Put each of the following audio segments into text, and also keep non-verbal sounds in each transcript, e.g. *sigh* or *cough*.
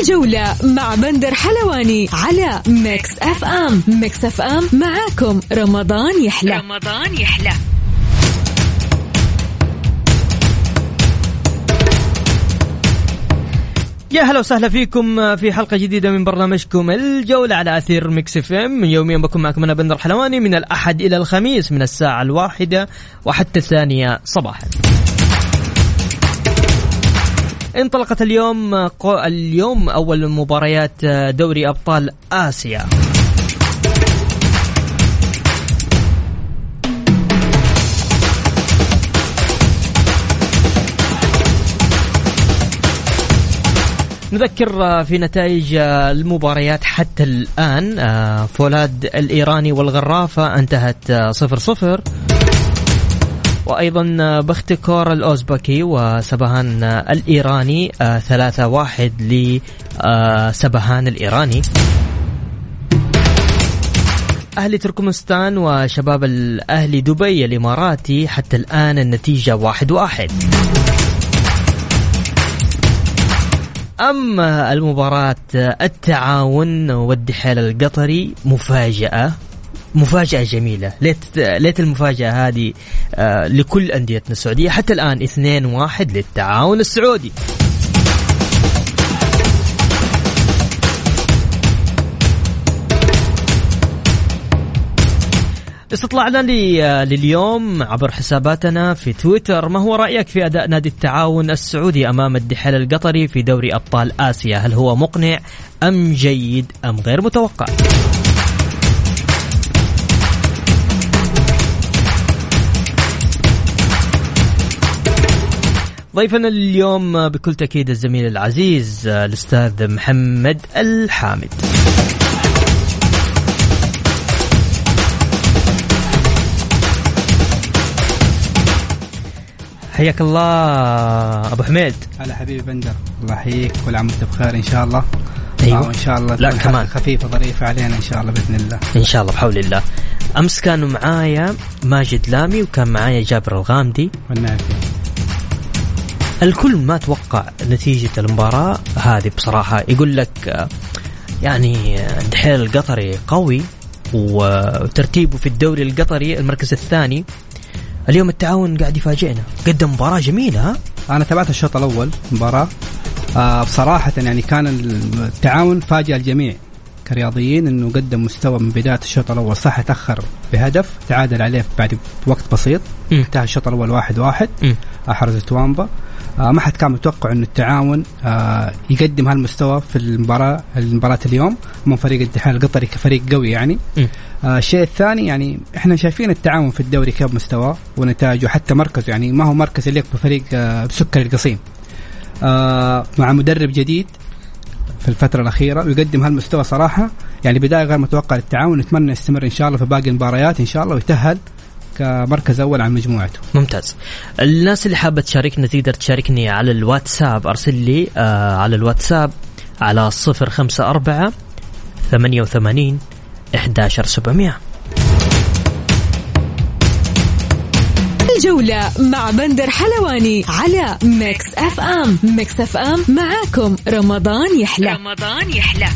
الجولة مع بندر حلواني على ميكس أف أم. ميكس أف أم معاكم رمضان يحلى. رمضان يحلى. يا هلا وسهلا فيكم في حلقة جديدة من برنامجكم الجولة على أثير ميكس أف أم. يوميا بكون معكم أنا بندر حلواني من الأحد إلى الخميس من الساعة الواحدة وحتى الثانية صباحا. انطلقت اليوم اليوم أول مباريات دوري أبطال آسيا. نذكر في نتائج المباريات حتى الآن فولاد الإيراني والغرافة انتهت صفر صفر. وأيضا باختكار الأوزبكي وسبهان الإيراني ثلاثة واحد لسبهان الإيراني. أهلي تركمستان وشباب الأهلي دبي الإماراتي حتى الآن النتيجة واحد واحد. أما المباراة التعاون والدحيل القطري مفاجأة. مفاجأة جميلة. ليت ليت المفاجأة هذه آه لكل أنديتنا السعودية حتى الآن 2 واحد للتعاون السعودي. استطلعنا لليوم عبر حساباتنا في تويتر. ما هو رأيك في أداء نادي التعاون السعودي أمام الدحيل القطري في دوري أبطال آسيا؟ هل هو مقنع أم جيد أم غير متوقع؟ ضيفنا اليوم بكل تأكيد الزميل العزيز الأستاذ محمد الحامد. حياك الله أبو حميد. هلا حبيبي بندر. الله يحييك كل عام وانت بخير إن شاء الله. أيوه. إن شاء الله لا كمان. خفيفة ظريفة علينا إن شاء الله بإذن الله. إن شاء الله بحول الله. أمس كانوا معايا ماجد لامي وكان معايا جابر الغامدي. والنافي الكل ما توقع نتيجة المباراة هذه بصراحة. يقول لك يعني دحيل القطري قوي وترتيبه في الدوري القطري المركز الثاني. اليوم التعاون قاعد يفاجئنا. قدم مباراة جميلة ها؟ أنا تابعت الشوط الأول مباراة. آه بصراحة يعني كان التعاون فاجأ الجميع كرياضيين إنه قدم مستوى من بداية الشوط الأول. صح تأخر بهدف تعادل عليه بعد وقت بسيط. انتهى الشوط الأول واحد واحد. أحرز توامبا. ما حد كان متوقع إنه التعاون آه يقدم هالمستوى في المباراة المباراة اليوم من فريق الاتحاد القطري كفريق قوي يعني. آه الشيء الثاني يعني إحنا شايفين التعاون في الدوري كيف مستواه ونتائجه حتى مركزه يعني ما هو مركز اللي بفريق آه بسكر القصيم. آه مع مدرب جديد في الفترة الأخيرة ويقدم هالمستوى صراحة. يعني بداية غير متوقعة للتعاون نتمنى يستمر إن شاء الله في باقي المباريات إن شاء الله ويتأهل. كمركز أول عن مجموعته. ممتاز. الناس اللي حابة تشاركنا تقدر تشاركني على الواتساب أرسل لي آه على الواتساب على صفر خمسة أربعة ثمانية وثمانين إحداشر سبعمية. الجولة مع بندر حلواني على ميكس أف أم. ميكس أف أم معاكم. رمضان يحلى. رمضان يحلى.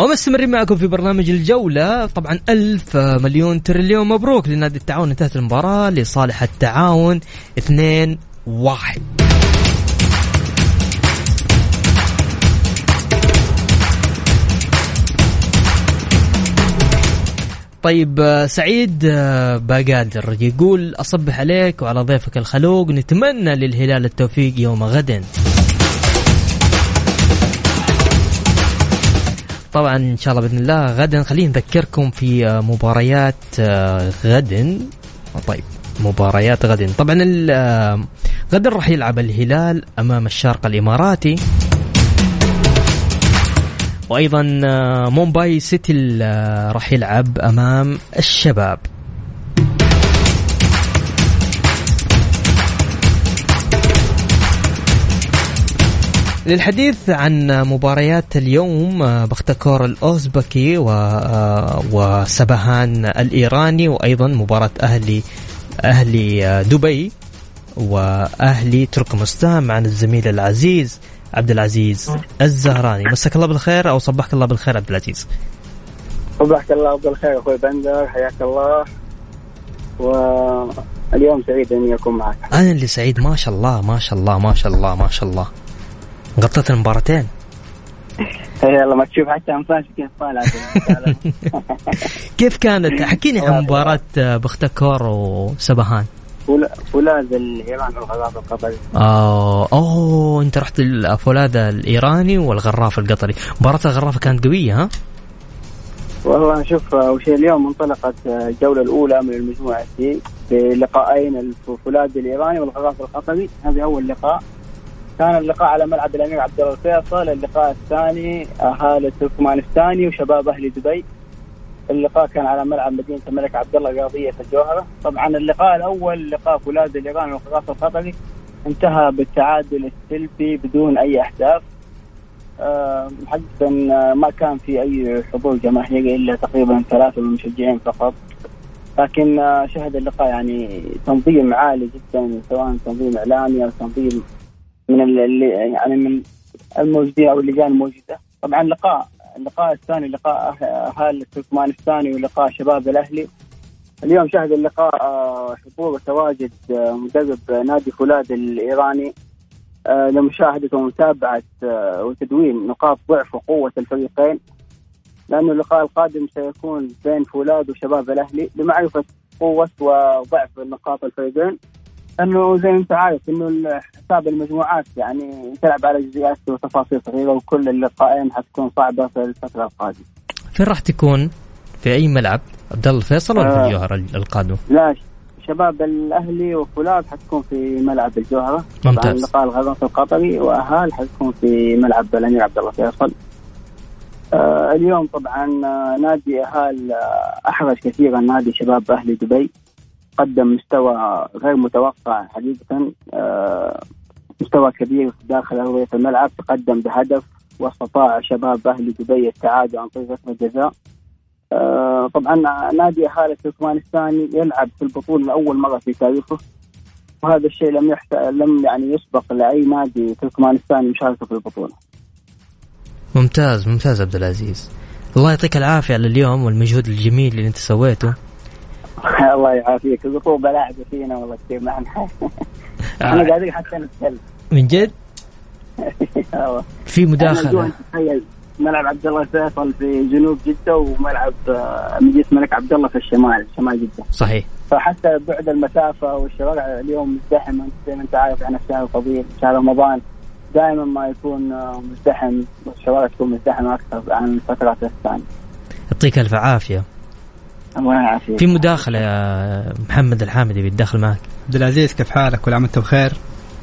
ومستمرين معكم في برنامج الجولة. طبعا ألف مليون تريليون مبروك لنادي التعاون انتهت المباراة لصالح التعاون اثنين واحد. طيب سعيد باقادر يقول أصبح عليك وعلى ضيفك الخلوق نتمنى للهلال التوفيق يوم غد. طبعا إن شاء الله بإذن الله غدا خلينا نذكركم في مباريات غدا. طيب مباريات غدا. طبعا غدا راح يلعب الهلال أمام الشارقه الإماراتي. وأيضا مومباي سيتي راح يلعب أمام الشباب. للحديث عن مباريات اليوم باختكور الأوزبكي وسبهان الإيراني وأيضا مباراة أهلي أهلي دبي وأهلي تركمستان معنا الزميل العزيز عبد العزيز الزهراني. مساك الله بالخير أو صبحك الله بالخير عبد العزيز. صبحك الله بالخير أخوي بندر حياك الله. واليوم سعيد اني اكون معك. أنا اللي سعيد ما شاء الله ما شاء الله ما شاء الله ما شاء الله. غطيت المباراتين. يلا ما تشوف حتى انفاس كيف طالعه *laughs* كيف كانت؟ حكيني عن مباراة بختكور وسبهان. فولاذ الايراني والغراف القطري. آه أوه أنت رحت الفولاذ الإيراني والغراف القطري. مباراة الغرافة كانت قوية ها؟ والله شوف أول شيء اليوم انطلقت الجولة الأولى من المجموعة سي بلقاءين الفولاذ الإيراني والغراف القطري. هذا أول لقاء. كان اللقاء على ملعب الأمير عبد الله الفيصل اللقاء الثاني أهالي التركمانستاني وشباب أهل دبي. اللقاء كان على ملعب مدينة الملك عبد الله الرياضيه في الجوهرة. طبعا اللقاء الأول لقاء فولاذ الايراني والغراف القطري. انتهى بالتعادل السلبي بدون أي اهداف حقيقة ما كان في أي حضور جماهيري إلا تقريبا ثلاثة من المشجعين فقط. لكن شهد اللقاء يعني تنظيم عالي جدا سواء تنظيم إعلامي أو تنظيم من اللي يعني من الموجودين أو اللجان الموجودة طبعا اللقاء اللقاء الثاني لقاء أهل التركمانستاني ولقاء شباب الأهلي. اليوم شهد اللقاء حضور وتواجد مدرب نادي فولاذ الإيراني. آه، لمشاهدة ومتابعة آه، وتدوين نقاط ضعف وقوة الفريقين. لأن اللقاء القادم سيكون بين فولاذ وشباب الأهلي لمعرفة قوة وضعف نقاط الفريقين. إنه زي ما أنت عارف إنه حساب المجموعات يعني تلعب على جزئيات وتفاصيل صغيرة وكل اللقاءين حتكون صعبة في الفترة القادمة. فين راح تكون؟ في أي ملعب؟ عبد الله الفيصل ولا في الجوهرة القادم؟ لا شباب الأهلي وفولاذ حتكون في ملعب الجوهرة ممتاز لقاء الغرف القطري وأهال حتكون في ملعب الأمير عبد الله فيصل آه اليوم طبعا آه نادي أهال آه احرج كثيرا نادي شباب أهلي دبي قدم مستوى غير متوقع حقيقة آه مستوى كبير داخل ارضيه الملعب تقدم بهدف واستطاع شباب أهلي دبي التعادل عن طريق ركلة جزاء آه، طبعا نادي أهالي تركمانستاني يلعب في البطولة لأول مرة في تاريخه وهذا الشيء لم يحت... لم يعني يسبق لأي نادي تركمانستاني مشاركه في البطولة. ممتاز ممتاز عبد العزيز. الله يعطيك العافية على اليوم والمجهود الجميل اللي أنت سويته. *laughs* الله يعافيك الرطوبه لاعبه فينا والله كثير معنا إحنا قاعدين حتى نتكلم. من جد؟ *laughs* في مداخلة تخيل ملعب عبد الله الفيصل في جنوب جدة وملعب آه، مدينه الملك عبد الله في الشمال شمال جدة. صحيح. فحتى بعد المسافة والشوارع اليوم مزدحمه زي ما أنت عارف إحنا الشهر الطويل شهر رمضان دائما ما يكون آه، مزدحم والشوارع تكون مزدحمة أكثر عن الفترات الثانية. يعطيك ألف عافية. الله يعافيك. في مداخلة يا محمد الحامدي بيتدخل معك. عبد العزيز كيف حالك؟ كل عام وانت بخير؟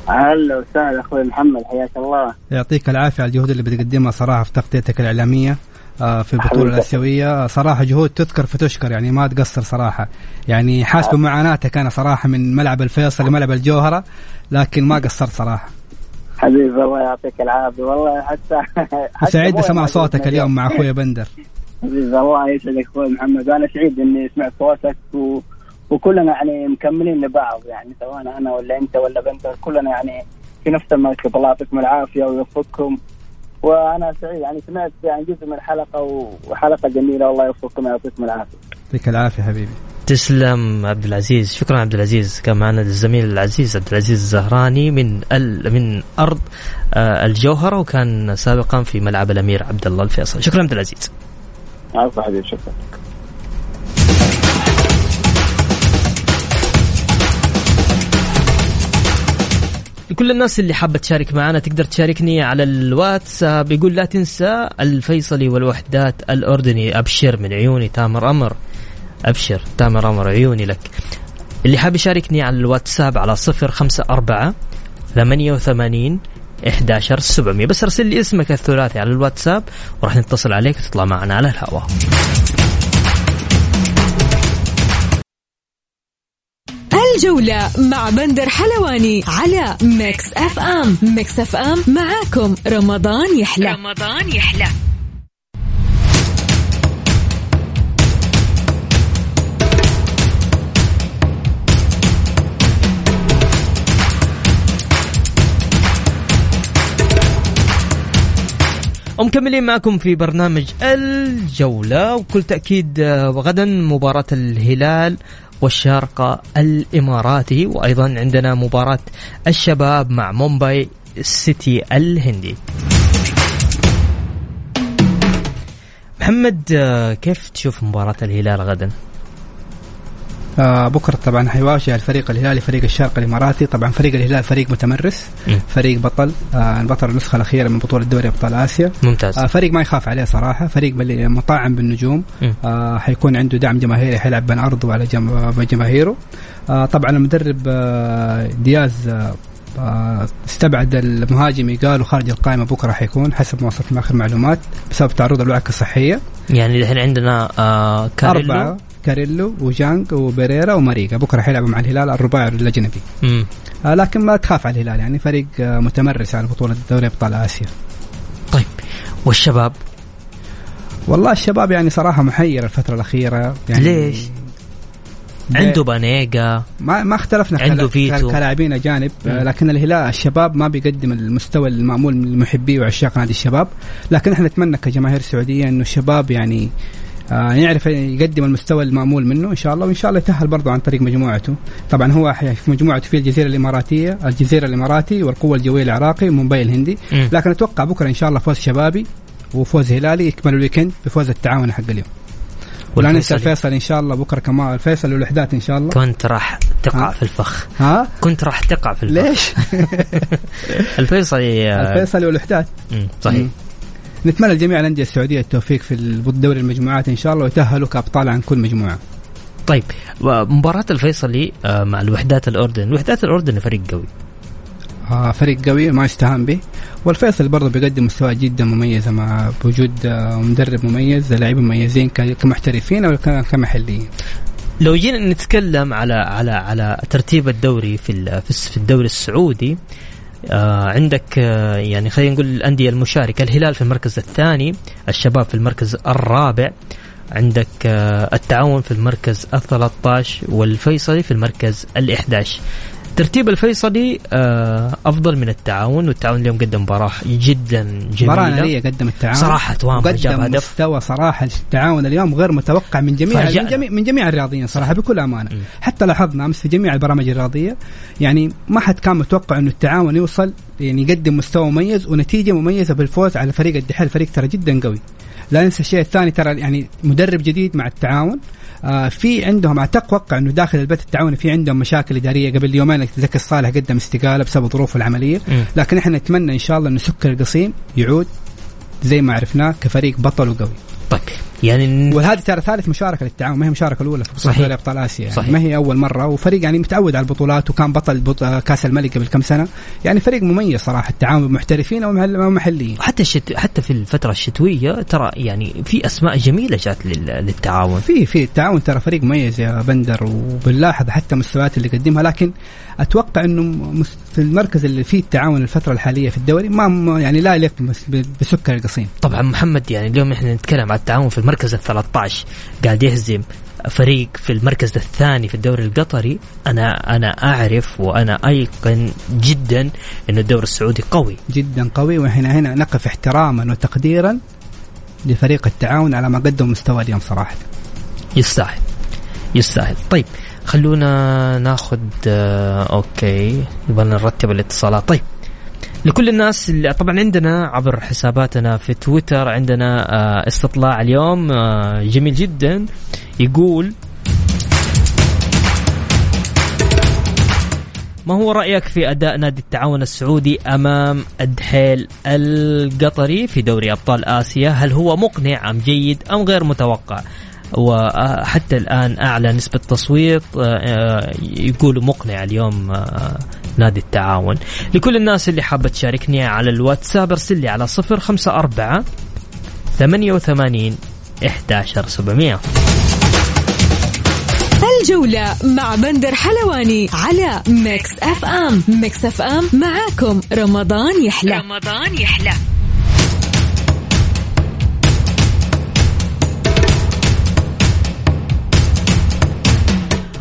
هلا وسهلا أخوي محمد حياك الله. يعطيك العافية على الجهود اللي بتقدمها صراحة في تغطيتك الإعلامية آه، في البطوله الآسيوية. صراحة جهود تذكر فتشكر يعني ما تقصر صراحة. يعني حاسس بمعاناتك أنا صراحة من ملعب الفيصل لملعب الجوهرة لكن ما *laughs* قصرت صراحة. حبيبي الله يعطيك العافية. والله حتى, حتى سعيد بسمع صوتك اليوم مع أخوي بندر. *laughs* حبيبي الله يسعدك أخوي محمد وأنا سعيد إني سمعت صوتك و... وكلنا يعني مكملين لبعض يعني سواء أنا ولا أنت ولا بنت كلنا يعني في نفس المركب الله يعطيكم العافية ويوفقكم وأنا سعيد يعني سمعت يعني جزء من الحلقة وحلقة جميلة والله يوفقكم ويعطيكم العافية. يعطيك العافية حبيبي. تسلم عبد العزيز شكرا عبد العزيز كان معنا الزميل العزيز عبد العزيز الزهراني من ال من أرض آه الجوهرة وكان سابقا في ملعب الأمير عبد الله الفيصل شكرا عبد العزيز. عفوا حبيبي شكرا. لكل الناس اللي حابة تشارك معنا تقدر تشاركني على الواتساب يقول لا تنسى الفيصلي والوحدات الأردني. أبشر من عيوني تامر أمر. أبشر تامر أمر عيوني لك. اللي حاب يشاركني على الواتساب على صفر خمسة أربعة ثمانية وثمانين 11 700 بس ارسل لي اسمك الثلاثي على الواتساب وراح نتصل عليك وتطلع معنا على الهواء. الجولة مع بندر حلواني على ميكس أف أم. ميكس أف أم معاكم. رمضان يحلى. رمضان يحلى. ومكملين معكم في برنامج الجولة وكل تأكيد آه، غدا مباراة الهلال والشارقة الإماراتي وأيضا عندنا مباراة الشباب مع مومباي سيتي الهندي محمد آه، كيف تشوف مباراة الهلال غدا؟ بكره طبعا حيواجه الفريق الهلالي فريق الشرق الإماراتي. طبعا فريق الهلال فريق متمرس م. فريق بطل آه بطل النسخة الأخيرة من بطولة دوري أبطال آسيا. ممتاز. آه فريق ما يخاف عليه صراحة فريق مطعم بالنجوم. آه حيكون عنده دعم جماهيري حيلعب بين أرضه وعلى جماهيره. طبعا المدرب دياز استبعد المهاجم قالوا خارج القائمة بكرة حيكون حسب ما وصلت آخر معلومات بسبب تعرض الوعكه الصحية. يعني الحين عندنا آه كاريلو. أربعة. كاريلو وجانج وبريرا وماريكا. بكرة حيلعبوا مع الهلال الرباعي الأجنبي. آه لكن ما تخاف على الهلال يعني فريق آه متمرس على بطولة دوري أبطال آسيا. طيب والشباب؟ والله الشباب يعني صراحة محير الفترة الأخيرة يعني ليش؟ عنده بانيجا. ما ما اختلفنا عنده فيتو. كلاعبين أجانب لكن الهلال الشباب ما بيقدم المستوى المامول من محبي وعشاق نادي الشباب. لكن إحنا نتمنى كجماهير سعودية إنه الشباب يعني آه يعرف يقدم المستوى المأمول منه إن شاء الله وإن شاء الله يتأهل برضه عن طريق مجموعته. طبعا هو في مجموعته في الجزيرة الإماراتية الجزيرة الإماراتي والقوة الجوية العراقي ومومباي الهندي. م. لكن أتوقع بكرة إن شاء الله فوز شبابي وفوز هلالي يكمل الويكند بفوز التعاون حق اليوم. ولا ننسى الفيصل إن شاء الله بكرة كمان الفيصل والوحدات إن شاء الله. كنت راح تقع ها؟ في الفخ. ها؟ كنت راح تقع في الفخ. ليش؟ *laughs* الفيصلي الفيصلي *laughs* والوحدات. صحيح. نتمنى لجميع الأندية السعودية التوفيق في الدوري المجموعات إن شاء الله ويتأهلوا كأبطال عن كل مجموعة. طيب مباراة الفيصلي آه، مع الوحدات الأردن، الوحدات الأردن فريق قوي. آه فريق قوي ما يستهان به والفيصل برضه بيقدم مستوى جدا مميز مع وجود آه، مدرب مميز لاعبين مميزين كمحترفين أو كمحليين لو جينا نتكلم على على على ترتيب الدوري في في الدوري السعودي عندك آه يعني خلينا نقول الأندية المشاركة. الهلال في المركز الثاني الشباب في المركز الرابع. عندك آه التعاون في المركز ال 13 والفيصلي في المركز ال 11 ترتيب الفيصلي آه، أفضل من التعاون والتعاون اليوم قدم مباراة جدا جميلة. مباراة ناريه قدم التعاون. صراحة توام جاب هدف. مستوى صراحة التعاون اليوم غير متوقع من جميع فرجع. من جميع من جميع الرياضيين صراحة بكل أمانة. م. حتى لاحظنا أمس في جميع البرامج الرياضية يعني ما حد كان متوقع إنه التعاون يوصل يعني يقدم مستوى مميز ونتيجة مميزة بالفوز على فريق الدحيل فريق ترى جدا قوي. لا ننسى الشيء الثاني ترى يعني مدرب جديد مع التعاون. في عندهم أتوقع إنه داخل البيت التعاوني في عندهم مشاكل إدارية. قبل يومين زكي الصالح قدم استقالة بسبب ظروفه العملية. م. لكن إحنا نتمنى إن شاء الله انه سكر القصيم يعود زي ما عرفناه كفريق بطل وقوي. طيب. يعني وهذه ترى ثالث مشاركة للتعاون ما هي المشاركه الأولى في بطولة ابطال آسيا يعني. صحيح. ما هي أول مرة وفريق يعني متعود على البطولات وكان بطل بط... كأس الملك قبل كم سنة. يعني فريق مميز صراحة التعاون محترفين أو محليين. حتى الشت... حتى في الفترة الشتوية ترى يعني في أسماء جميلة جات لل... للتعاون. في في التعاون ترى فريق مميز يا بندر وبنلاحظ حتى المستويات اللي قدمها. لكن أتوقع إنه في المركز اللي فيه التعاون الفترة الحالية في الدوري ما يعني لا يليق بسكر القصيم. طبعا محمد يعني اليوم إحنا نتكلم عن التعاون في المركز ال 13 قاعد يهزم فريق في المركز الثاني في الدوري القطري. أنا أنا أعرف وأنا أيقن جدا إنه الدوري السعودي قوي. جدا قوي. وإحنا هنا نقف احتراما وتقديرا لفريق التعاون على ما قدم مستوى اليوم صراحة. يستاهل. يستاهل. طيب خلونا ناخذ آه أوكي. نبغى نرتب الاتصالات. طيب لكل الناس اللي طبعا عندنا عبر حساباتنا في تويتر عندنا آه استطلاع اليوم آه جميل جدا. يقول ما هو رأيك في أداء نادي التعاون السعودي أمام الدحيل القطري في دوري أبطال آسيا؟ هل هو مقنع أم جيد أم غير متوقع؟ وحتى الآن أعلى نسبة تصويت آه، يقولوا مقنع اليوم نادي التعاون لكل الناس اللي حابة تشاركني على الواتساب ارسل لي على صفر خمسة أربعة ثمانية وثمانين إحداشر سبعمية. الجولة مع بندر حلواني على ميكس أف أم ميكس أف أم معاكم. رمضان يحلى. رمضان يحلى.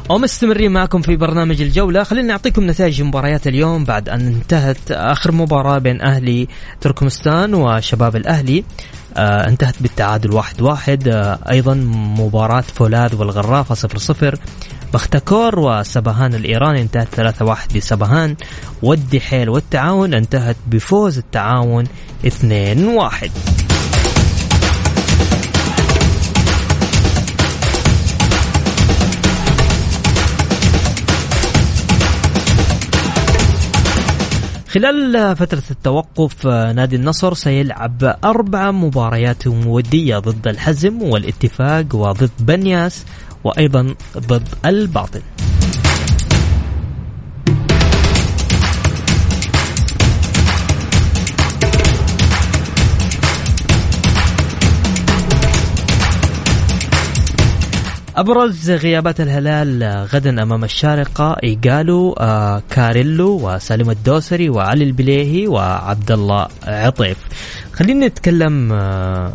ومستمرين معكم في برنامج الجولة. خلينا نعطيكم نتائج مباريات اليوم بعد أن انتهت آخر مباراة بين أهلي تركمستان وشباب الأهلي. آه انتهت بالتعادل واحد واحد. آه أيضا مباراة فولاذ والغرافة صفر صفر. بختكور وسبهان الإيراني انتهت ثلاثة واحد لسبهان والدحيل والتعاون انتهت بفوز التعاون اثنين واحد. خلال فترة التوقف نادي النصر سيلعب أربع مباريات ودية ضد الحزم والاتفاق وضد بنياس وأيضا ضد الباطن. أبرز غيابات الهلال غدا أمام الشارقة إيجالو آه كاريلو وسالم الدوسري وعلي البليهي وعبد الله عطيف. خلينا نتكلم آه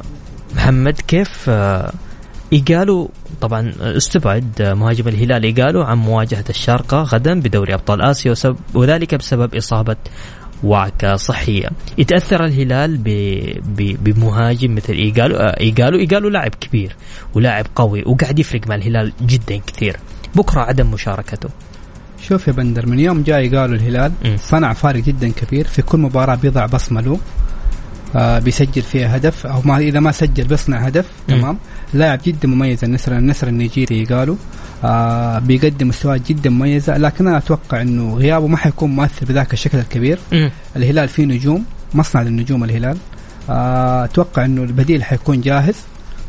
محمد كيف آه إيجالو طبعا استبعد مهاجم الهلال إيجالو عن مواجهة الشارقة غدا بدوري أبطال آسيا وذلك بسبب إصابة وعكة صحية. يتأثر الهلال ب... ب... بمهاجم مثل إيجالو إيجالو إيجالو لاعب كبير ولاعب قوي وقاعد يفرق مع الهلال جدا كثير. بكرة عدم مشاركته. شوف يا بندر من يوم جاي قالوا الهلال م. صنع فارق جدا كبير في كل مباراة بيضع بصمة له. آه بيسجل فيها هدف أو ما إذا ما سجل بيصنع هدف م. تمام؟ لاعب جدا مميز النسر النسر النيجيري قالوا آه بيقدم مستويات جدا مميزة لكن أنا أتوقع إنه غيابه ما حيكون مؤثر بذاك الشكل الكبير. م. الهلال فيه نجوم مصنع للنجوم الهلال. آه أتوقع إنه البديل حيكون جاهز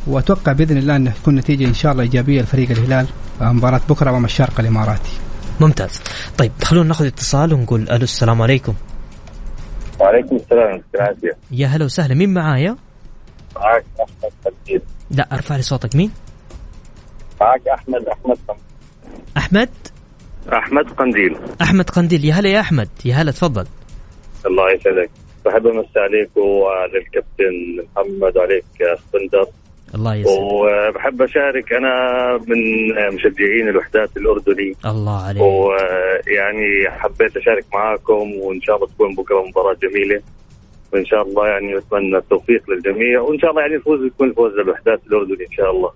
وأتوقع بإذن الله إنه تكون نتيجة إن شاء الله إيجابية لفريق الهلال. آه مباراة بكرة أمام الشارقه الإماراتي. ممتاز. طيب خلونا ناخذ اتصال ونقول ألو السلام عليكم. وعليكم السلام العافيه يا هلا وسهلا. مين معايا؟ معك أحمد قنديل لا ارفع لي صوتك. مين؟ معك أحمد أحمد قنديل. أحمد؟ أحمد قنديل أحمد قنديل يا هلا يا أحمد. يا هلا تفضل. الله يسعدك. بحب أمسي عليك وعلى الكابتن محمد وعليك اخ بندر الله يسعدك. وبحب أشارك أنا من مشجعين الوحدات الأردني. الله عليك. ويعني حبيت أشارك معاكم وإن شاء الله تكون بكرة مباراة جميلة. وإن شاء الله يعني نتمنى التوفيق للجميع. وإن شاء الله يعني الفوز يكون فوز للوحدات الأردني إن شاء الله.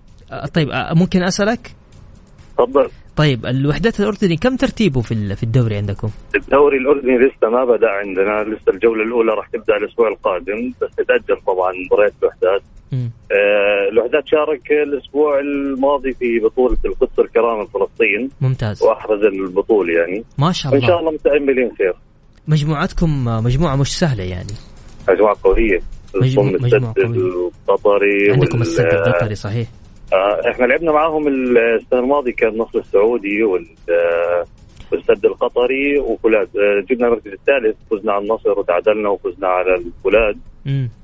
طيب ممكن أسألك؟ تفضل. طيب الوحدات الأردني كم ترتيبه في في الدوري عندكم؟ الدوري الأردني لسه ما بدأ عندنا لسه الجولة الأولى راح تبدأ الأسبوع القادم بس تتاجل طبعا مباريات الوحدات. آه الوحدات شارك الأسبوع الماضي في بطولة القدس الكرامه فلسطين ممتاز. وأحرز البطولة يعني. ما شاء الله. ان شاء الله متاملين خير. مجموعتكم مجموعة مش سهلة يعني. مجموعة قوية. مجموعة قوية. القطري عندكم السد القطري صحيح. آه إحنا لعبنا معاهم السنة الماضية كان النصر السعودي وال والسد القطري وفولاذ جبنا المركز الثالث فزنا على النصر وتعادلنا وفزنا على الفولاذ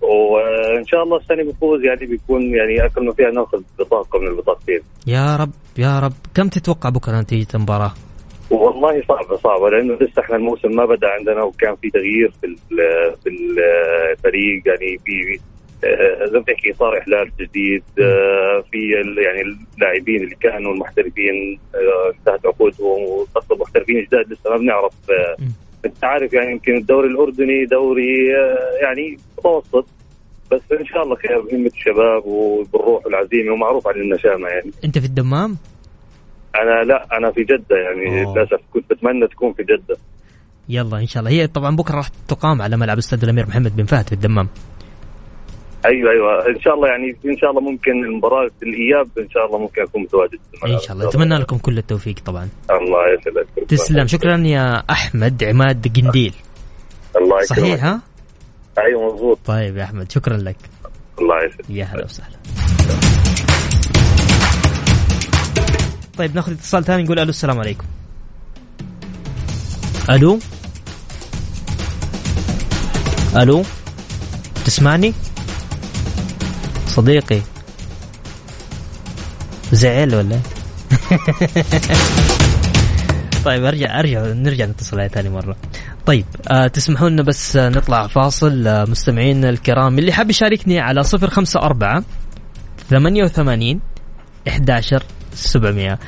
وإن شاء الله السنة بنفوز يعني بيكون يعني اكلنا فيها ناخذ بطاقة من البطاقتين. يا رب يا رب. كم تتوقع بكرة نتيجه المباراة؟ والله صعبة صعبة لأنه لسه إحنا الموسم ما بدأ عندنا وكان في تغيير في في الفريق. يعني في ما تحكي صار إحلال جديد في يعني اللاعبين اللي كانوا المحترفين انتهت عقودهم وتصل محترفين جداد لسه ما بنعرف أنت عارف يعني يمكن الدوري الأردني دوري يعني متوسط بس إن شاء الله خير بهمة الشباب وبالروح والعزيمه ومعروف عن النشامة يعني. أنت في الدمام؟ أنا لا أنا في جدة يعني للأسف كنت بتمنى تكون في جدة. يلا إن شاء الله. هي طبعا بكرة راح تقام على ملعب استاد الأمير محمد بن فهد في الدمام. أيوه أيوه. إن شاء الله يعني إن شاء الله ممكن المباراة الإياب إن شاء الله ممكن أكون متواجد إن شاء الله. أتمنى لكم كل التوفيق طبعا. الله يسعدك. تسلم. شكرا يا أحمد عماد قنديل. الله يكرمك. صحيح ها؟ أيوه مضبوط طيب يا أحمد شكرا لك. الله يسعدك. يا هلا وسهلا. طيب ناخذ اتصال ثاني نقول ألو السلام عليكم. ألو؟ ألو؟ تسمعني؟ صديقي. زعل ولا؟ *laughs* طيب ارجع أرجع نرجع نتصل عليه ثاني مرة. طيب آه تسمحوا لنا بس آه نطلع فاصل آه مستمعينا الكرام. اللي حاب يشاركني على صفر خمسة أربعة ثمانية وثمانين إحداشر سبعمية.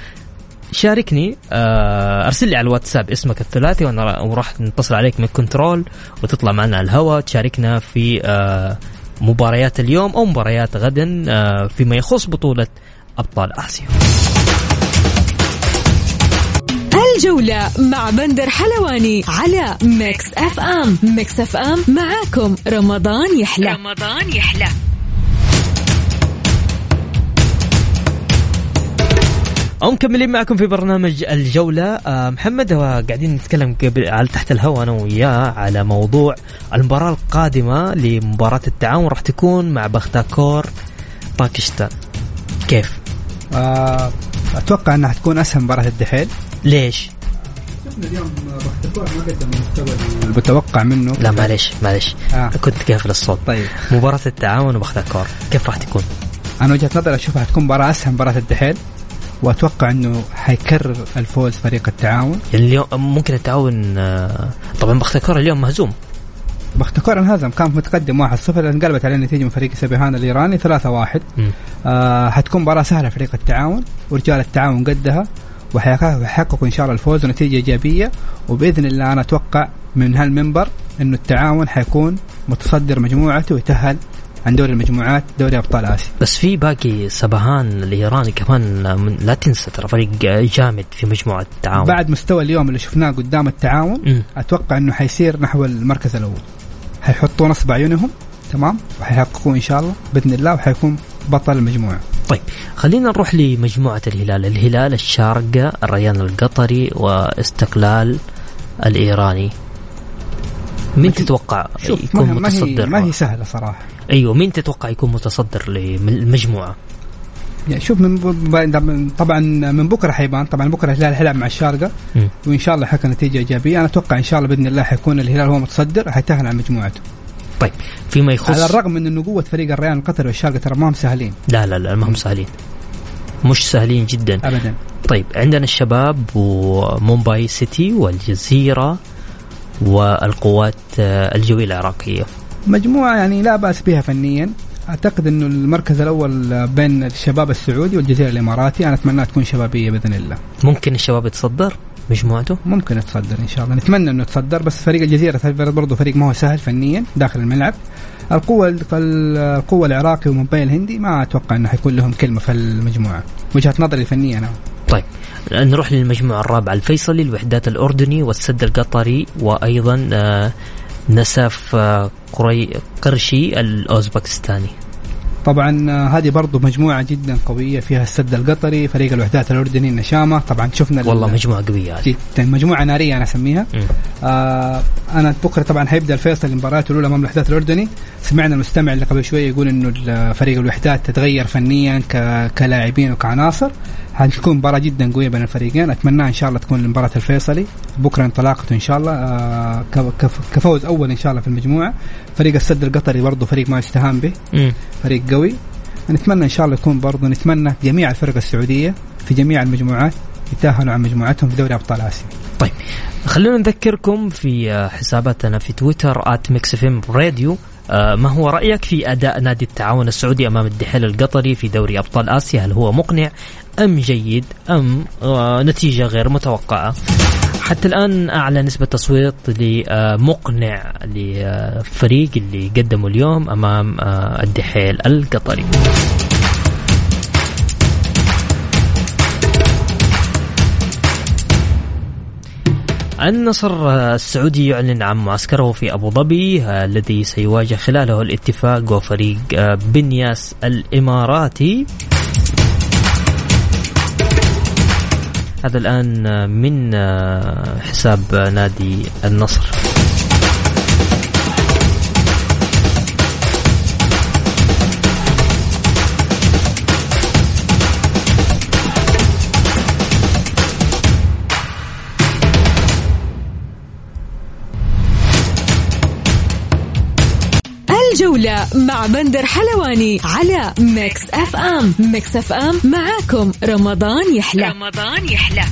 شاركني آه، أرسل لي على الواتساب اسمك الثلاثي وأنا وراح نتصل عليك من كنترول وتطلع معنا على الهواء. تشاركنا في آه، مباريات اليوم أو مباريات غدا آه، فيما يخص بطولة أبطال آسيا. الجولة مع بندر حلواني على Mix FM. Mix FM معاكم. رمضان يحلى. رمضان يحلى. أو مكملين معكم في برنامج الجولة. آه محمد قاعدين نتكلم قبل على تحت الهواء أنا وياه على موضوع المباراة القادمة لمباراة التعاون. راح تكون مع بختاكور باكستان. كيف؟ آه أتوقع أنها حتكون أسهل مباراة الدحيل ليش؟ شفنا اليوم بختكور ما قدم المستوى المتوقع منه. لا معلش معلش آه. كنت قافل الصوت. طيب. مباراة التعاون وبختاكور كيف راح تكون؟ أنا وجهة نظري أشوفها حتكون مباراة أسهل مباراة الدحيل وأتوقع إنه حيكرر الفوز فريق التعاون. يعني اليوم ممكن التعاون آه، طبعا بختكور اليوم مهزوم. بختكور انهزم كان متقدم 1-0 انقلبت عليه النتيجه من فريق سبيهان الإيراني 3-1 مم. آه حتكون مباراة سهلة فريق التعاون ورجال التعاون قدها وحيحققوا إن شاء الله الفوز ونتيجة إيجابية. وبإذن الله أنا أتوقع من هالمنبر إنه التعاون حيكون متصدر مجموعته ويتأهل عن دوري المجموعات دوري أبطال آسيا. بس في باقي سبهان الإيراني كمان من لا تنسى ترى فريق جامد في مجموعة التعاون. بعد مستوى اليوم اللي شفناه قدام التعاون مم. أتوقع إنه حيصير نحو المركز الأول. حيحطوا نصب عيونهم تمام؟ وحيحققوا إن شاء الله بإذن الله وحيكون بطل المجموعة. طيب خلينا نروح لمجموعة الهلال. الهلال الشارقة الريان القطري واستقلال الإيراني. مين تتوقع ما يكون ما هي متصدر؟ ما هي سهلة صراحة. أيوه مين تتوقع يكون متصدر للمجموعة؟ يعني شوف من طبعا من بكرة حيبان طبعا بكرة الهلال حيلعب مع الشارقة. وإن شاء الله حيكون نتيجة إيجابية. أنا أتوقع إن شاء الله بإذن الله حيكون الهلال هو متصدر حيتاهل عن مجموعته. طيب فيما يخص على الرغم من انه قوة فريق الريان القطري والشارقة ترى ما هم سهلين. لا لا لا ما هم سهلين. مش سهلين جدا. ابدا. طيب عندنا الشباب ومومباي سيتي والجزيرة والقوات آه، الجوية العراقية. مجموعة يعني لا بأس بها فنيا. أعتقد إنه المركز الأول بين الشباب السعودي والجزيرة الاماراتي أنا أتمنى تكون شبابية بإذن الله. ممكن الشباب يتصدر مجموعته؟ ممكن يتصدر إن شاء الله. نتمنى إنه يتصدر بس فريق الجزيرة برضه فريق ما هو سهل فنيا داخل الملعب. القوة القوة العراقي ومومباي الهندي ما أتوقع إنه حيكون لهم كلمة في المجموعة. وجهة نظري الفنية أنا. طيب. نروح للمجموعة الرابعة الفيصلي الوحدات الأردني والسد القطري وأيضا آه، نسف آه، قري قرشي الأوزبكستاني. طبعا آه، هذه برضو مجموعة جدا قوية فيها السد القطري فريق الوحدات الأردني النشامة طبعا شفنا ال- والله مجموعة قوية جدا. مجموعة نارية أنا أسميها. آه أنا بكرة طبعا حيبدأ الفيصل المباراة الأولى أمام الوحدات الأردني. سمعنا المستمع اللي قبل شوية يقول إنه فريق الوحدات تتغير فنيا كلاعبين وكعناصر. حتكون مباراة جدا قوية بين الفريقين. أتمنى إن شاء الله تكون المباراة الفيصلي. بكرة انطلاقته إن شاء الله آه كفوز أول إن شاء الله في المجموعة. فريق السد القطري برضه فريق ما يستهان به. فريق قوي. نتمنى إن شاء الله يكون برضو نتمنى جميع الفرق السعودية في جميع المجموعات يتأهلوا عن مجموعتهم في دوري أبطال آسيا. طيب خلونا نذكركم في آه، حساباتنا في تويتر راديو. آه، ما هو رأيك في أداء نادي التعاون السعودي أمام الدحيل القطري في دوري أبطال آسيا؟ هل هو مقنع؟ أم جيد أم نتيجة غير متوقعة. حتى الآن أعلى نسبة تصويت لمقنع للفريق اللي قدموا اليوم أمام آه، الدحيل القطري. النصر السعودي يعلن عن معسكره في أبو ظبي آه، الذي سيواجه خلاله الاتفاق وفريق آه، بنياس الإماراتي. هذا الآن آه، من حساب نادي النصر. الجولة مع بندر حلواني على Mix FM Mix FM معاكم رمضان يحلى. رمضان يحلى.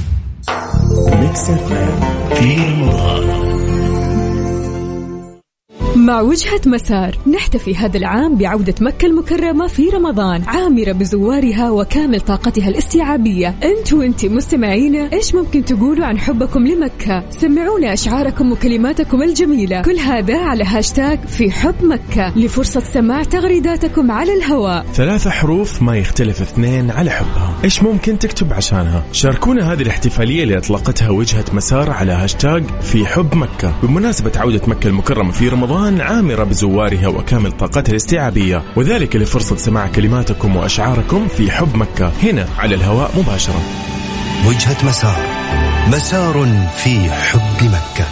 مع وجهة مسار نحتفي هذا العام بعودة مكة المكرمة في رمضان عامرة بزوارها وكامل طاقتها الاستيعابية. انت وانت مستمعينا إيش ممكن تقولوا عن حبكم لمكة؟ سمعونا أشعاركم وكلماتكم الجميلة. كل هذا على هاشتاج في حب مكة. لفرصة سماع تغريداتكم على الهواء. ثلاثة حروف ما يختلف اثنين على حبها إيش ممكن تكتب عشانها؟ شاركونا هذه الاحتفالية اللي اطلقتها وجهة مسار على هاشتاج في حب مكة. بمناسبة عودة مكة المكرمة في رمضان عامرة بزوارها وكامل طاقتها الاستيعابية وذلك لفرصة سماع كلماتكم وأشعاركم في حب مكة هنا على الهواء مباشرة. وجهة مسار. مسار في حب مكة.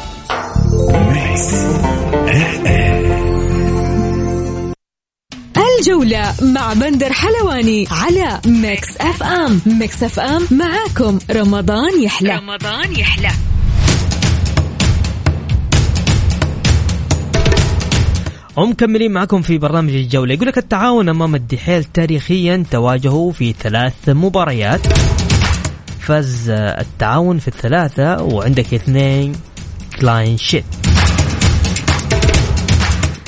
الجولة مع بندر حلواني على Mix FM Mix FM معاكم. رمضان يحلى. رمضان يحلى. ومكملين معكم في برنامج الجولة. يقول لك التعاون أمام الدحيل تاريخيا تواجهوا في ثلاث مباريات. فاز التعاون في الثلاثة وعندك اثنين clean sheet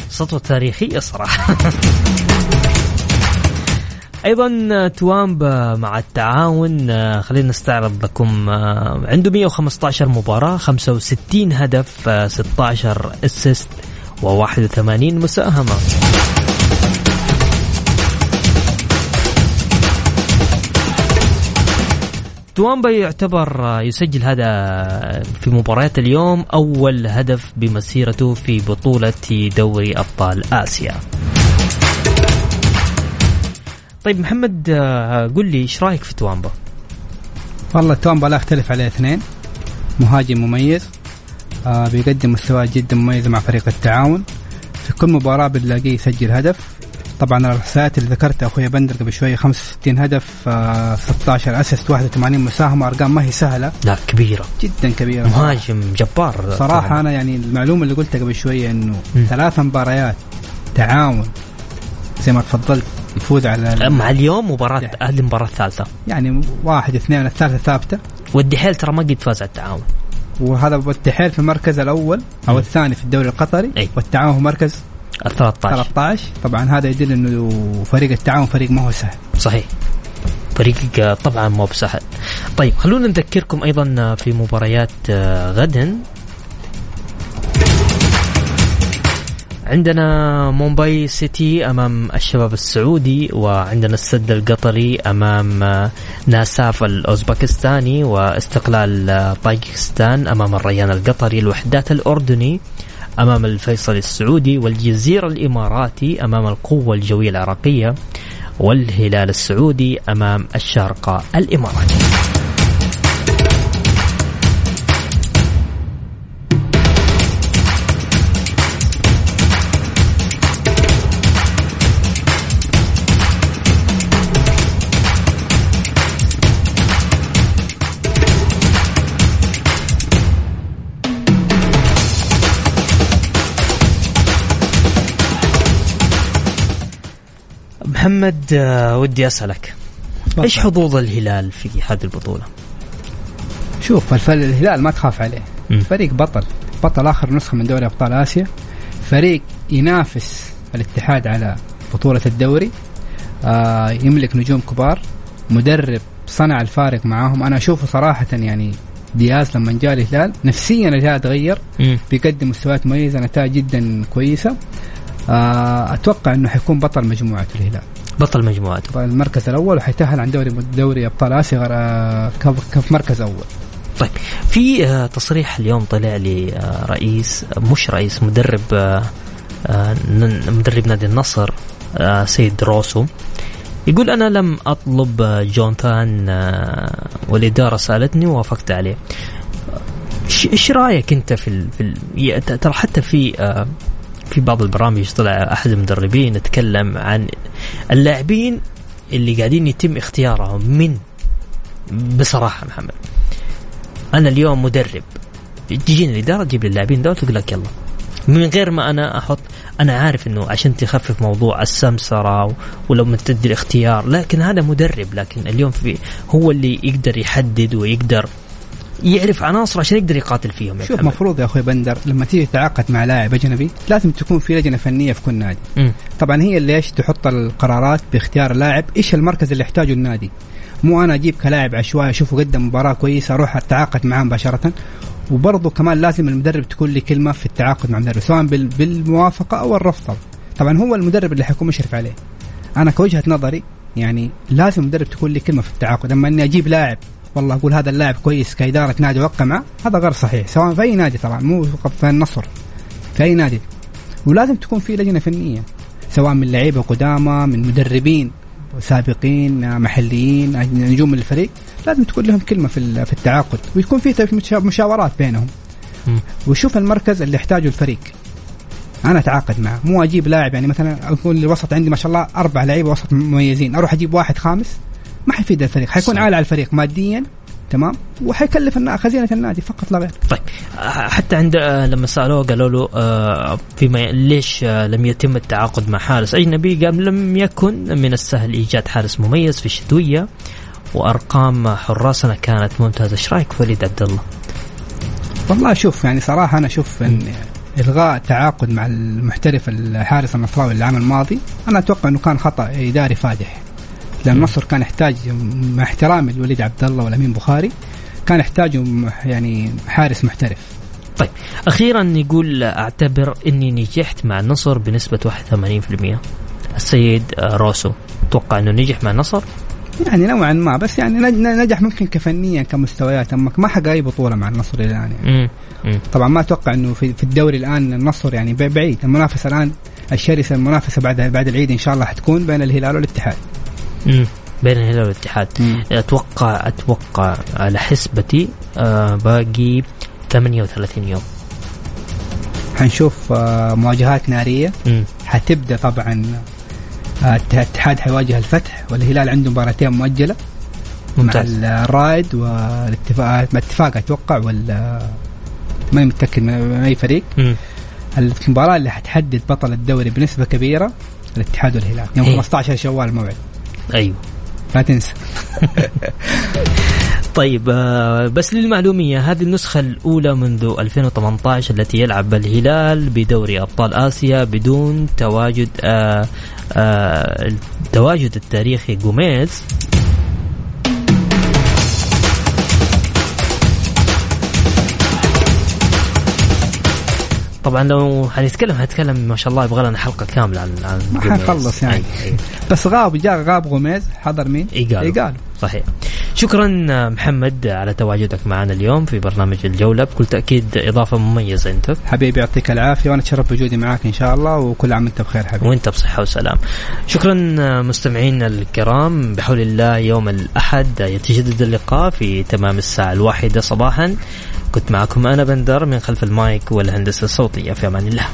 سطوة تاريخية صراحة. *laughs* أيضا توامبا مع التعاون خلينا نستعرض لكم عنده 115 مباراة 65 هدف 16 assist و81 مساهمة. توامبا يعتبر يسجل هذا في مباريات اليوم أول هدف بمسيرته في بطولة دوري أبطال آسيا. طيب محمد قل لي إيش رأيك في توامبا؟ والله توامبا لا اختلف عليه اثنين. مهاجم مميز. بيقدم مستويات جدا مميزه مع فريق التعاون. في كل مباراة بنلاقيه يسجل هدف. طبعا الاحصائيات اللي ذكرتها أخوي بندر قبل شوية 65 هدف آه 16 أسيست 81 مساهمة أرقام ما هي سهلة. لا كبيرة. جدا كبيرة. مهاجم جبار. صراحة طبعا. أنا يعني المعلومة اللي قلتها قبل شوية إنه ثلاث مباريات تعاون زي ما تفضلت يفوز على مع اليوم مباراة هذه المباراة الثالثة. يعني واحد اثنين الثالثة ثابتة. والدحيل ترى ما قد فاز على التعاون. وهذا الدحيل في المركز الأول أو م. الثاني في الدوري القطري. أي. والتعاون في مركز ال 13 13 طبعا هذا يدل إنه فريق التعاون فريق ما هو سهل. صحيح. فريق طبعا مو بسهل. طيب خلونا نذكركم أيضا في مباريات غدا. عندنا مومباي سيتي أمام الشباب السعودي وعندنا السد القطري أمام ناساف الأوزبكستاني واستقلال طاجكستان أمام الريان القطري الوحدات الأردني أمام الفيصل السعودي والجزيرة الإماراتي أمام القوة الجوية العراقية والهلال السعودي أمام الشارقة الاماراتي محمد ودي أسألك. بطل. إيش حظوظ الهلال في هذه البطولة؟ شوف الفل الهلال ما تخاف عليه. م. فريق بطل. بطل آخر نسخة من دوري أبطال آسيا. فريق ينافس الاتحاد على بطولة الدوري. آه يملك نجوم كبار. مدرب صنع الفارق معاهم. أنا أشوفه صراحة يعني دياز لما جاء الهلال نفسيا الهلال تغير. بيقدم مستويات مميزة نتائج جدا كويسة. آه أتوقع إنه حيكون بطل مجموعة الهلال. بطل مجموعته المركز الأول وحيتاهل عن دوري دوري أبطال آسيا آه، كف مركز أول. طيب في آه، تصريح اليوم طلع لي آه، رئيس مش رئيس مدرب مدرب نادي النصر سيد روسو. يقول أنا لم أطلب جونثان والإدارة سألتني ووافقت عليه. إيش رأيك أنت في ال... في ال... ترى حتى في في بعض البرامج طلع أحد المدربين يتكلم عن اللاعبين اللي قاعدين يتم اختيارهم من بصراحة محمد. أنا اليوم مدرب. تجيني الإدارة تجيب لي اللاعبين دول تقول لك يلا. من غير ما أنا أحط أنا عارف إنه عشان تخفف موضوع السمسرة ولو تدي الاختيار لكن هذا مدرب لكن اليوم في هو اللي يقدر يحدد ويقدر يعرف عناصر عشان يقدر يقاتل فيهم شوف مفروض يا أخوي بندر لما تيجي تتعاقد مع لاعب أجنبي لازم تكون في لجنة فنية في كل نادي. مم. طبعا هي اللي إيش تحط القرارات باختيار اللاعب إيش المركز اللي يحتاجه النادي. مو أنا أجيب كلاعب عشوائي أشوفه قدم مباراة كويسة أروح أتعاقد معاه مباشرة. وبرضه كمان لازم المدرب تكون لي كلمة في التعاقد مع المدرب سواء بال- بالموافقة أو الرفض. طبعا هو المدرب اللي حيكون مشرف عليه. أنا كوجهة نظري يعني لازم المدرب تكون لي كلمة في التعاقد. أما إني أجيب لاعب والله أقول هذا اللاعب كويس كإدارة نادي اوقع معه هذا غير صحيح سواء في أي نادي طبعا مو فقط في النصر في أي نادي. ولازم تكون في لجنة فنية سواء من لعيبة قدامى من مدربين سابقين محليين نجوم الفريق لازم تكون لهم كلمة في في التعاقد ويكون في مشا- مشاورات بينهم. مم. ويشوف المركز اللي يحتاجه الفريق. أنا أتعاقد معه مو أجيب لاعب يعني مثلا أقول الوسط عندي ما شاء الله أربع لعيبة وسط مميزين أروح أجيب واحد خامس ما حيفيد الفريق حيكون. عالي على الفريق ماديا تمام وحيكلف خزينة النادي فقط لا غير طيب حتى عند آه، لما سألوه قالوا له آه، فيما ليش آه، لم يتم التعاقد مع حارس أجنبي؟ قال لم يكن من السهل إيجاد حارس مميز في الشتوية وأرقام حراسنا كانت ممتازة، إيش رأيك وليد عبد الله؟ والله شوف يعني صراحة أنا أشوف إن إلغاء تعاقد مع المحترف الحارس النصراوي العام الماضي أنا أتوقع إنه كان خطأ إداري فادح لأن النصر كان يحتاج مع احترامي لوليد عبد الله والأمين بخاري كان يحتاج يعني حارس محترف طيب أخيرا يقول أعتبر إني نجحت مع النصر بنسبة 81% السيد روسو توقع إنه نجح مع النصر؟ يعني نوعا ما بس يعني نج- نجح ممكن كفنيا كمستويات أما ما حقق أي بطولة مع النصر الآن يعني. مم. مم. طبعا ما أتوقع إنه في, الدوري الآن النصر يعني بعيد المنافسة الآن الشرسة المنافسة بعد بعد العيد إن شاء الله حتكون بين الهلال والاتحاد مم. بين الهلال والاتحاد. أتوقع أتوقع على حسبتي آه باقي 38 يوم. حنشوف آه، مواجهات نارية. مم. حتبدأ طبعا آه، الاتحاد حيواجه الفتح والهلال عنده مباراتين مؤجلة. ممتاز. مع الرائد والاتفاق اتفاق أتوقع ولا ماني متأكد من أي فريق. مم. المباراة اللي حتحدد بطل الدوري بنسبة كبيرة الاتحاد والهلال. يوم إيه. 15 شوال الموعد أيوه. لا تنسى. *laughs* طيب آه، بس للمعلومية هذه النسخة الأولى منذ 2018 التي يلعب الهلال بدوري أبطال آسيا بدون تواجد آه، آه، التواجد التاريخي جوميز. طبعا لو حنتكلم حنتكلم ما شاء الله يبغى لنا حلقة كاملة عن عن ما. حنخلص يعني. أيوة. بس غاب جاء غاب غوميز حضر مين؟ إيجالو. إيجالو صحيح شكرا محمد على تواجدك معنا اليوم في برنامج الجولة بكل تأكيد إضافة مميزة أنت حبيبي يعطيك العافية وأنا أتشرف بوجودي معاك إن شاء الله وكل عام وأنت بخير حبيبي وأنت بصحة وسلام شكرا مستمعينا الكرام بحول الله يوم الأحد يتجدد اللقاء في تمام الساعة الواحدة صباحا كنت معكم أنا بندر من خلف المايك والهندسة الصوتية في أمان الله.